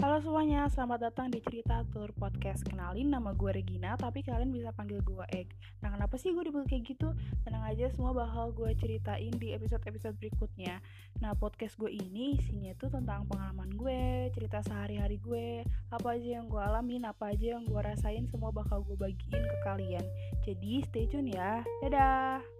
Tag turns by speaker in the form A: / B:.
A: Halo semuanya, selamat datang di Cerita Tour Podcast. Kenalin, nama gue Regina, tapi kalian bisa panggil gue Egg. Nah kenapa sih gue dipanggil kayak gitu? Tenang aja, semua bakal gue ceritain di episode-episode berikutnya. Nah podcast gue ini isinya tuh tentang pengalaman gue, cerita sehari-hari gue Apa aja yang gue alamin, apa aja yang gue rasain, semua bakal gue bagiin ke kalian. Jadi stay tune ya, dadah!